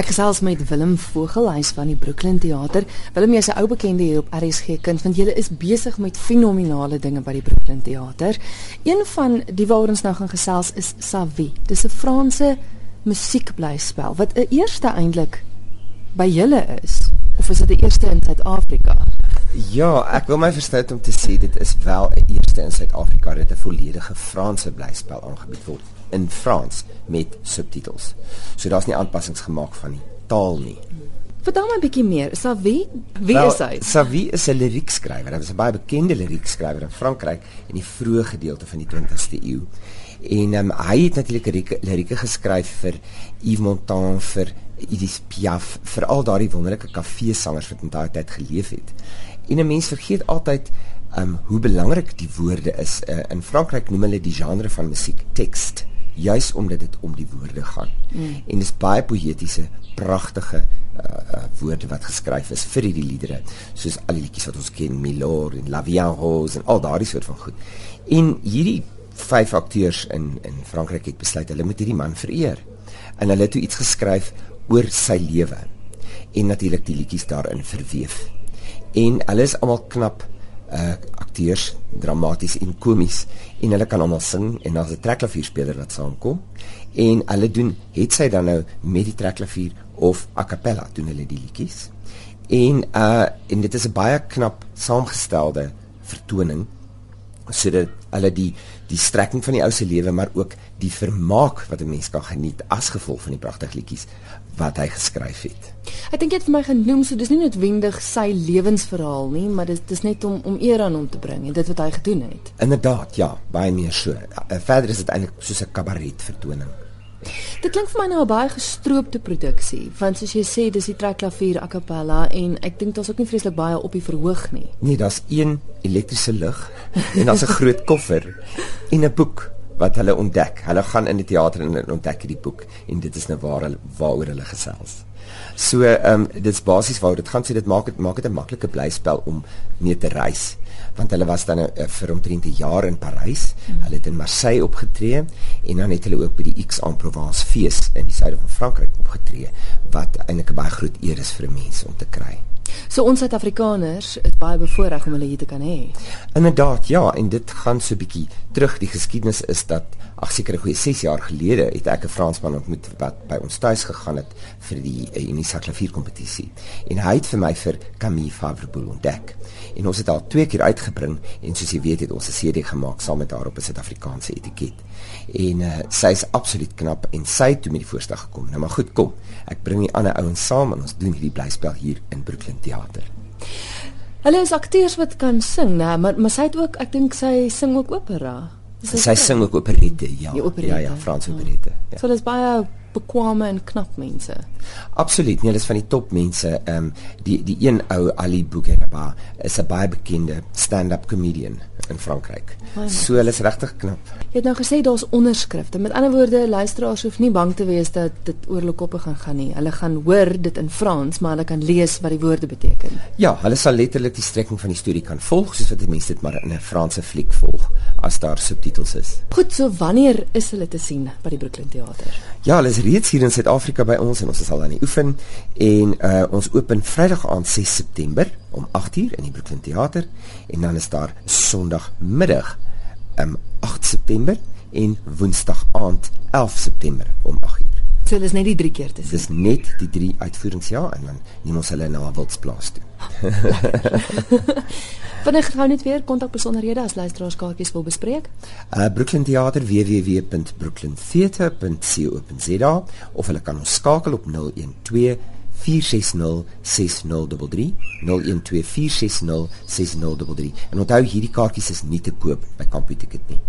Ek gesels met Willem Vogel, hy's van die Brooklyn Theater. Willem, jy's 'n ou bekende hier op RSG Kind, want jy is besig met fenominale dinge by die Brooklyn Theater. Een van die waaroor ons nou gaan gesels is Savi. Dis 'n Franse musiekblyspel wat 'n eerste eintlik by julle is of is dit die eerste in Suid-Afrika? Ja, ek wil my verstout om te sê dit is wel eerste in Suid-Afrika dat 'n volledige Franse blyspel aangebied word in Frans met subtitels. So daar's nie aanpassings gemaak van die taal nie. Vertel my 'n bietjie meer. Savi, wie Wel, is hy? Savi is 'n liriekskrywer. Hy was 'n baie bekende liriekskrywer in Frankryk in die vroeë gedeelte van die 20ste eeu. En um, hy het natuurlik lirieke, lirieke geskryf vir Yves Montand, vir Edith Piaf, vir al daardie wonderlike kafeesangers wat in daai tyd geleef het. En 'n mens vergeet altyd um hoe belangrik die woorde is. Uh, in Frankryk noem hulle die genre van musiek tekst, juis omdat dit om die woorde gaan. Mm. En dis baie poëtiese, pragtige uh, uh, woorde wat geskryf is vir hierdie liedere, soos al die liedjies wat ons ken, Milord en La Vie en Rose en al daardie soort van goed. En hierdie vyf akteurs in in Frankryk het besluit hulle moet hierdie man vereer. En hulle het toe iets geskryf oor sy lewe en natuurlik die liedjies daarin verweef. En hulle is almal knap uh akteurs, dramaties en komies en hulle kan almal sing en daar's 'n trekklavierspeler wat saamkom en hulle doen het sy dan nou met die trekklavier of a cappella doen hulle die liedjies. En uh en dit is 'n baie knap saamgestelde vertoning sodat hulle die die strekking van die ou se lewe maar ook die vermaak wat 'n mens kan geniet as gevolg van die pragtige liedjies wat hy geskryf het. Ek dink jy het vir my genoem so dis nie noodwendig sy lewensverhaal nie, maar dit is net om om eer aan hom te bring en dit wat hy gedoen het. Inderdaad, ja, baie meer so. Uh, Verder is dit eintlik soos 'n kabaret vertoning. Dit klink vir my nou 'n baie gestroopte produksie, want soos jy sê, dis die trekklavier a cappella en ek dink daar's ook nie vreeslik baie op die verhoog nie. Nee, daar's een elektriese lig en daar's 'n groot koffer en 'n boek wat hulle ontdek. Hulle gaan in die teater en ontdek hierdie boek en dit is nou waar hulle waaroor hulle gesels. So ehm um, dit's basies waaroor dit gaan sê dit maak dit maak dit 'n maklike blyspel om mee te reis want hulle was dan uh, vir omtrent 'n jaar in Parys. Hmm. Hulle het in Marseille opgetree en dan het hulle ook by die Aix-en-Provence fees in die suide van Frankryk opgetree wat eintlik 'n baie groot eer is vir 'n mens om te kry. So ons Suid-Afrikaners is baie bevoordeel om hulle hier te kan hê. Inderdaad, ja, en dit gaan so bietjie terug. Die geskiedenis is dat ag seker 'n goeie 6 jaar gelede het ek 'n Fransman ontmoet wat by ons tuis gegaan het vir die uh, Unisa klavierkompetisie. En hy het vir my vir Camille Favreboul ontdek. En ons het al twee keer uitgebring en soos jy weet het ons 'n CD gemaak saam met haar op 'n Suid-Afrikaanse etiket. En uh, sy is absoluut knap en sy het toe met die voorstel gekom. Nou maar goed, kom. Ek bring die ander ouens saam en ons doen hierdie blyspel hier in Brooklyn Theater. Hulle is akteurs wat kan sing, né, maar maar sy het ook, ek dink sy sing ook opera. Sy so? sing ook operette, ja. Ja, operette. Ja, ja, Frans operette. Ja. So dis baie bekwame en knap mense. Absoluut, nee, dis van die topmense. Ehm um, die die een ou Ali Bougueraba is 'n baie bekende stand-up comedian in Frankryk. Mooi. So hulle is regtig knap. Jy het nou gesê daar's onderskrifte. Met ander woorde, luisteraars hoef nie bang te wees dat dit oor hulle koppe gaan gaan nie. Hulle gaan hoor dit in Frans, maar hulle kan lees wat die woorde beteken. Ja, hulle sal letterlik die strekking van die storie kan volg soos wat die mense dit maar in 'n Franse fliek volg as daar subtitels is. Goed, so wanneer is hulle te sien by die Brooklyn Theater? Ja, hulle is reeds hier in Suid-Afrika by ons en ons is al aan die oefen en uh, ons open Vrydag aand 6 September om 8uur in die Brooklyn Theater en dan is daar Sondagmiddag um 8 September en Woensdag aand 11 September om 8uur. So dis net die drie keer te sien. Dis net die drie uitvoerings ja en dan neem ons hulle na 'n wildsplaas toe. Wanneer gou net weer kontak besonderhede as luisteraars kaartjies wil bespreek? Uh Brooklyn Theater www.brooklyntheater.co.za of hulle kan ons skakel op 012 460 6033 012 460 6033 en onthou hierdie kaartjies is nie te koop by Kampo Ticket nie